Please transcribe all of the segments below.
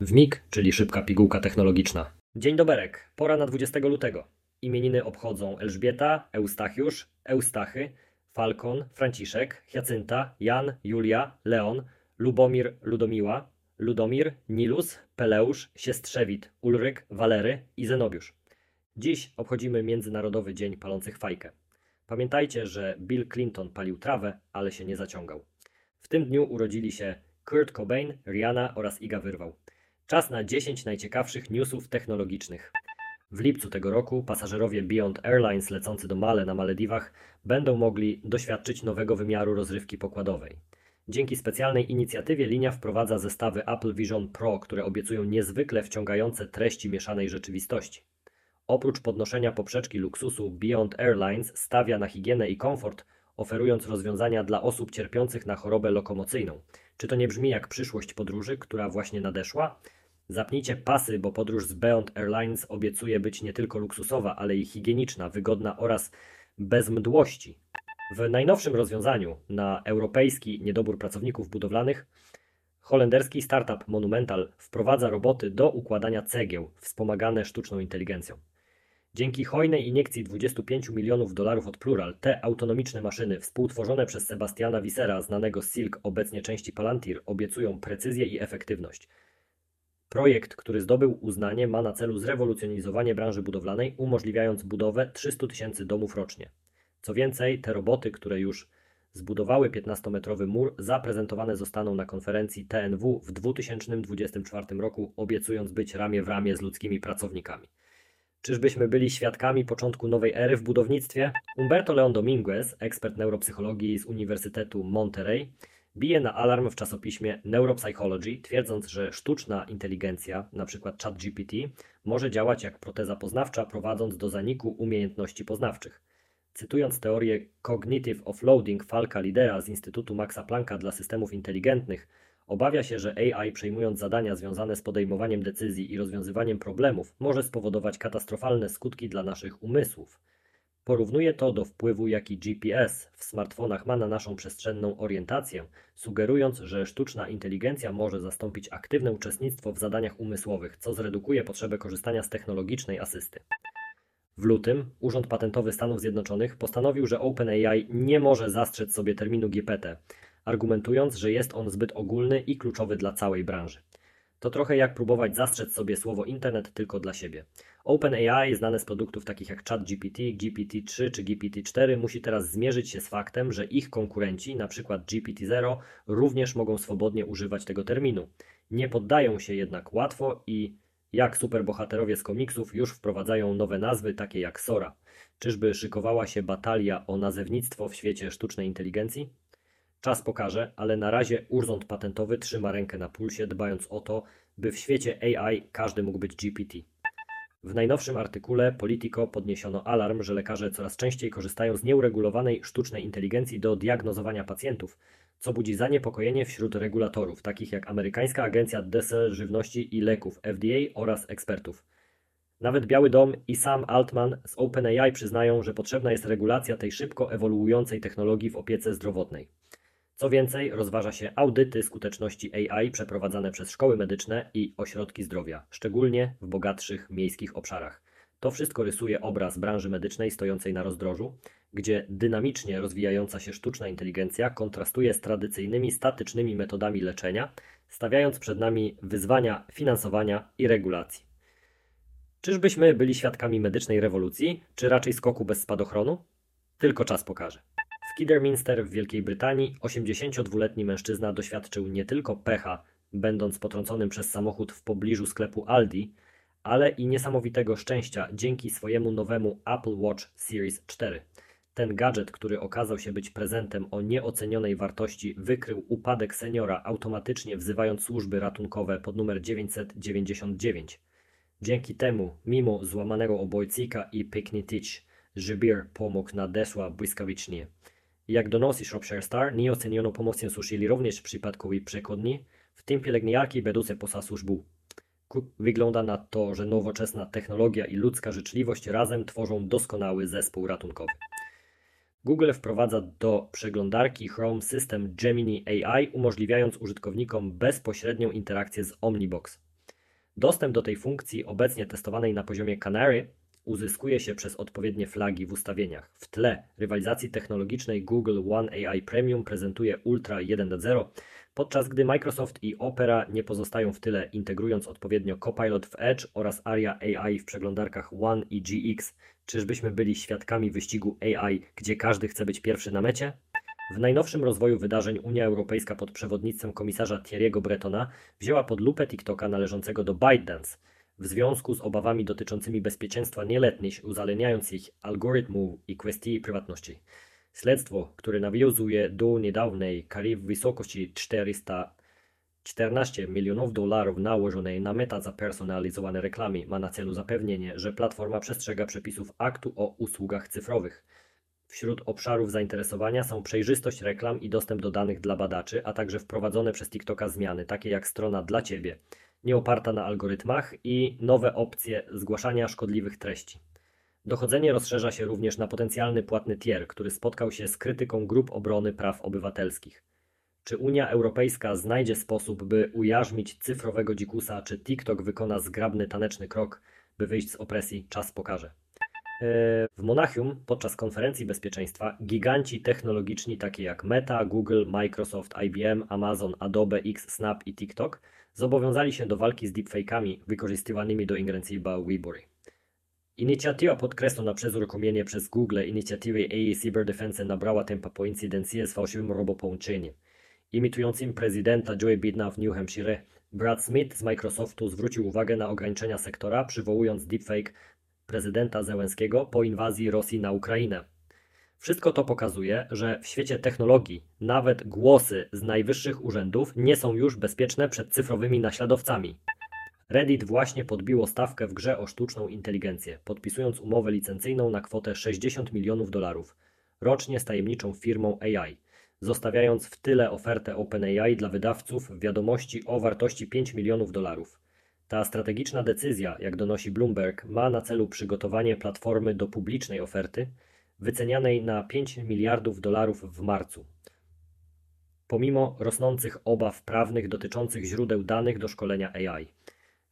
WMIG, czyli szybka pigułka technologiczna. Dzień doberek, pora na 20 lutego. Imieniny obchodzą Elżbieta, Eustachiusz, Eustachy, Falkon, Franciszek, Hiacynta, Jan, Julia, Leon, Lubomir, Ludomiła, Ludomir, Nilus, Peleusz, Siestrzewit, Ulryk, Walery i Zenobiusz. Dziś obchodzimy Międzynarodowy Dzień Palących Fajkę. Pamiętajcie, że Bill Clinton palił trawę, ale się nie zaciągał. W tym dniu urodzili się Kurt Cobain, Rihanna oraz Iga Wyrwał. Czas na 10 najciekawszych newsów technologicznych. W lipcu tego roku pasażerowie Beyond Airlines lecący do Male na Malediwach będą mogli doświadczyć nowego wymiaru rozrywki pokładowej. Dzięki specjalnej inicjatywie linia wprowadza zestawy Apple Vision Pro, które obiecują niezwykle wciągające treści mieszanej rzeczywistości. Oprócz podnoszenia poprzeczki luksusu, Beyond Airlines stawia na higienę i komfort, oferując rozwiązania dla osób cierpiących na chorobę lokomocyjną. Czy to nie brzmi jak przyszłość podróży, która właśnie nadeszła? Zapnijcie pasy, bo podróż z Beyond Airlines obiecuje być nie tylko luksusowa, ale i higieniczna, wygodna oraz bez mdłości. W najnowszym rozwiązaniu na europejski niedobór pracowników budowlanych holenderski startup Monumental wprowadza roboty do układania cegieł wspomagane sztuczną inteligencją. Dzięki hojnej iniekcji 25 milionów dolarów od Plural, te autonomiczne maszyny, współtworzone przez Sebastiana Wissera, znanego z Silk, obecnie części Palantir, obiecują precyzję i efektywność. Projekt, który zdobył uznanie, ma na celu zrewolucjonizowanie branży budowlanej, umożliwiając budowę 300 tysięcy domów rocznie. Co więcej, te roboty, które już zbudowały 15-metrowy mur, zaprezentowane zostaną na konferencji TNW w 2024 roku, obiecując być ramię w ramię z ludzkimi pracownikami. Czyżbyśmy byli świadkami początku nowej ery w budownictwie? Umberto Leon Dominguez, ekspert neuropsychologii z Uniwersytetu Monterey, bije na alarm w czasopiśmie Neuropsychology, twierdząc, że sztuczna inteligencja, np. ChatGPT, może działać jak proteza poznawcza, prowadząc do zaniku umiejętności poznawczych. Cytując teorię Cognitive Offloading Falka Lidera z Instytutu Maxa Plancka dla systemów inteligentnych, obawia się, że AI przejmując zadania związane z podejmowaniem decyzji i rozwiązywaniem problemów może spowodować katastrofalne skutki dla naszych umysłów. Porównuje to do wpływu, jaki GPS w smartfonach ma na naszą przestrzenną orientację, sugerując, że sztuczna inteligencja może zastąpić aktywne uczestnictwo w zadaniach umysłowych, co zredukuje potrzebę korzystania z technologicznej asysty. W lutym Urząd Patentowy Stanów Zjednoczonych postanowił, że OpenAI nie może zastrzec sobie terminu GPT, argumentując, że jest on zbyt ogólny i kluczowy dla całej branży. To trochę jak próbować zastrzec sobie słowo internet tylko dla siebie. OpenAI, znane z produktów takich jak ChatGPT, GPT-3 czy GPT-4, musi teraz zmierzyć się z faktem, że ich konkurenci, np. GPT-0, również mogą swobodnie używać tego terminu. Nie poddają się jednak łatwo i jak superbohaterowie z komiksów już wprowadzają nowe nazwy, takie jak Sora. Czyżby szykowała się batalia o nazewnictwo w świecie sztucznej inteligencji? Czas pokaże, ale na razie urząd patentowy trzyma rękę na pulsie, dbając o to, by w świecie AI każdy mógł być GPT. W najnowszym artykule Politico podniesiono alarm, że lekarze coraz częściej korzystają z nieuregulowanej sztucznej inteligencji do diagnozowania pacjentów, co budzi zaniepokojenie wśród regulatorów, takich jak amerykańska agencja DSL Żywności i Leków FDA oraz ekspertów. Nawet Biały Dom i sam Altman z OpenAI przyznają, że potrzebna jest regulacja tej szybko ewoluującej technologii w opiece zdrowotnej. Co więcej, rozważa się audyty skuteczności AI przeprowadzane przez szkoły medyczne i ośrodki zdrowia, szczególnie w bogatszych miejskich obszarach. To wszystko rysuje obraz branży medycznej stojącej na rozdrożu, gdzie dynamicznie rozwijająca się sztuczna inteligencja kontrastuje z tradycyjnymi statycznymi metodami leczenia, stawiając przed nami wyzwania finansowania i regulacji. Czyżbyśmy byli świadkami medycznej rewolucji, czy raczej skoku bez spadochronu? Tylko czas pokaże. Kidderminster w Wielkiej Brytanii 82-letni mężczyzna doświadczył nie tylko pecha, będąc potrąconym przez samochód w pobliżu sklepu Aldi, ale i niesamowitego szczęścia dzięki swojemu nowemu Apple Watch Series 4. Ten gadżet, który okazał się być prezentem o nieocenionej wartości, wykrył upadek seniora automatycznie wzywając służby ratunkowe pod numer 999. Dzięki temu, mimo złamanego obojcika i pyknitich, Żybir pomógł nadeszła błyskawicznie. Jak donosi Shropshire Star, nieocenioną pomocą suszyli również w przypadku jej przekodni, w tym pielęgniarki będące poza służbą. Wygląda na to, że nowoczesna technologia i ludzka życzliwość razem tworzą doskonały zespół ratunkowy. Google wprowadza do przeglądarki Chrome system Gemini AI, umożliwiając użytkownikom bezpośrednią interakcję z Omnibox. Dostęp do tej funkcji, obecnie testowanej na poziomie Canary, uzyskuje się przez odpowiednie flagi w ustawieniach. W tle rywalizacji technologicznej Google One AI Premium prezentuje Ultra 1.0, podczas gdy Microsoft i Opera nie pozostają w tyle, integrując odpowiednio Copilot w Edge oraz Aria AI w przeglądarkach One i GX. Czyżbyśmy byli świadkami wyścigu AI, gdzie każdy chce być pierwszy na mecie? W najnowszym rozwoju wydarzeń Unia Europejska pod przewodnictwem komisarza Thierry'ego Bretona wzięła pod lupę TikToka należącego do ByteDance w związku z obawami dotyczącymi bezpieczeństwa nieletnich, uzależniając ich algorytmów i kwestii prywatności. Śledztwo, które nawiązuje do niedawnej kary w wysokości 414 milionów dolarów nałożonej na meta za personalizowane reklamy, ma na celu zapewnienie, że platforma przestrzega przepisów aktu o usługach cyfrowych. Wśród obszarów zainteresowania są przejrzystość reklam i dostęp do danych dla badaczy, a także wprowadzone przez TikToka zmiany, takie jak strona dla Ciebie, nie oparta na algorytmach i nowe opcje zgłaszania szkodliwych treści. Dochodzenie rozszerza się również na potencjalny płatny tier, który spotkał się z krytyką grup obrony praw obywatelskich. Czy Unia Europejska znajdzie sposób, by ujarzmić cyfrowego dzikusa, czy TikTok wykona zgrabny taneczny krok, by wyjść z opresji, czas pokaże. W Monachium podczas konferencji bezpieczeństwa giganci technologiczni takie jak Meta, Google, Microsoft, IBM, Amazon, Adobe, X, Snap i TikTok zobowiązali się do walki z deepfake'ami wykorzystywanymi do ingerencji wybory. Inicjatywa podkreślona przez uruchomienie przez Google inicjatywy AI Cyberdefense nabrała tempa po incydencji z fałszywym robopołączeniem. Imitującym prezydenta Joe Bidena w New Hampshire, Brad Smith z Microsoftu zwrócił uwagę na ograniczenia sektora, przywołując deepfake prezydenta Zełenskiego po inwazji Rosji na Ukrainę. Wszystko to pokazuje, że w świecie technologii nawet głosy z najwyższych urzędów nie są już bezpieczne przed cyfrowymi naśladowcami. Reddit właśnie podbiło stawkę w grze o sztuczną inteligencję, podpisując umowę licencyjną na kwotę 60 milionów dolarów rocznie z tajemniczą firmą AI, zostawiając w tyle ofertę OpenAI dla wydawców wiadomości o wartości 5 milionów dolarów. Ta strategiczna decyzja, jak donosi Bloomberg, ma na celu przygotowanie platformy do publicznej oferty, wycenianej na 5 miliardów dolarów w marcu. Pomimo rosnących obaw prawnych dotyczących źródeł danych do szkolenia AI,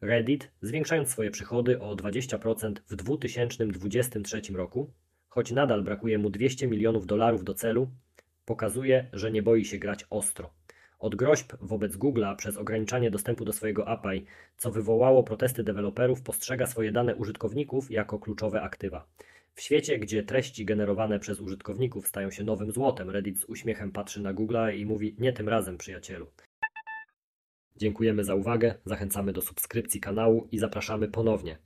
Reddit, zwiększając swoje przychody o 20% w 2023 roku, choć nadal brakuje mu 200 milionów dolarów do celu, pokazuje, że nie boi się grać ostro. Od groźb wobec Google'a przez ograniczanie dostępu do swojego API, co wywołało protesty deweloperów, postrzega swoje dane użytkowników jako kluczowe aktywa. W świecie, gdzie treści generowane przez użytkowników stają się nowym złotem, Reddit z uśmiechem patrzy na Google'a i mówi: Nie tym razem, przyjacielu. Dziękujemy za uwagę, zachęcamy do subskrypcji kanału i zapraszamy ponownie.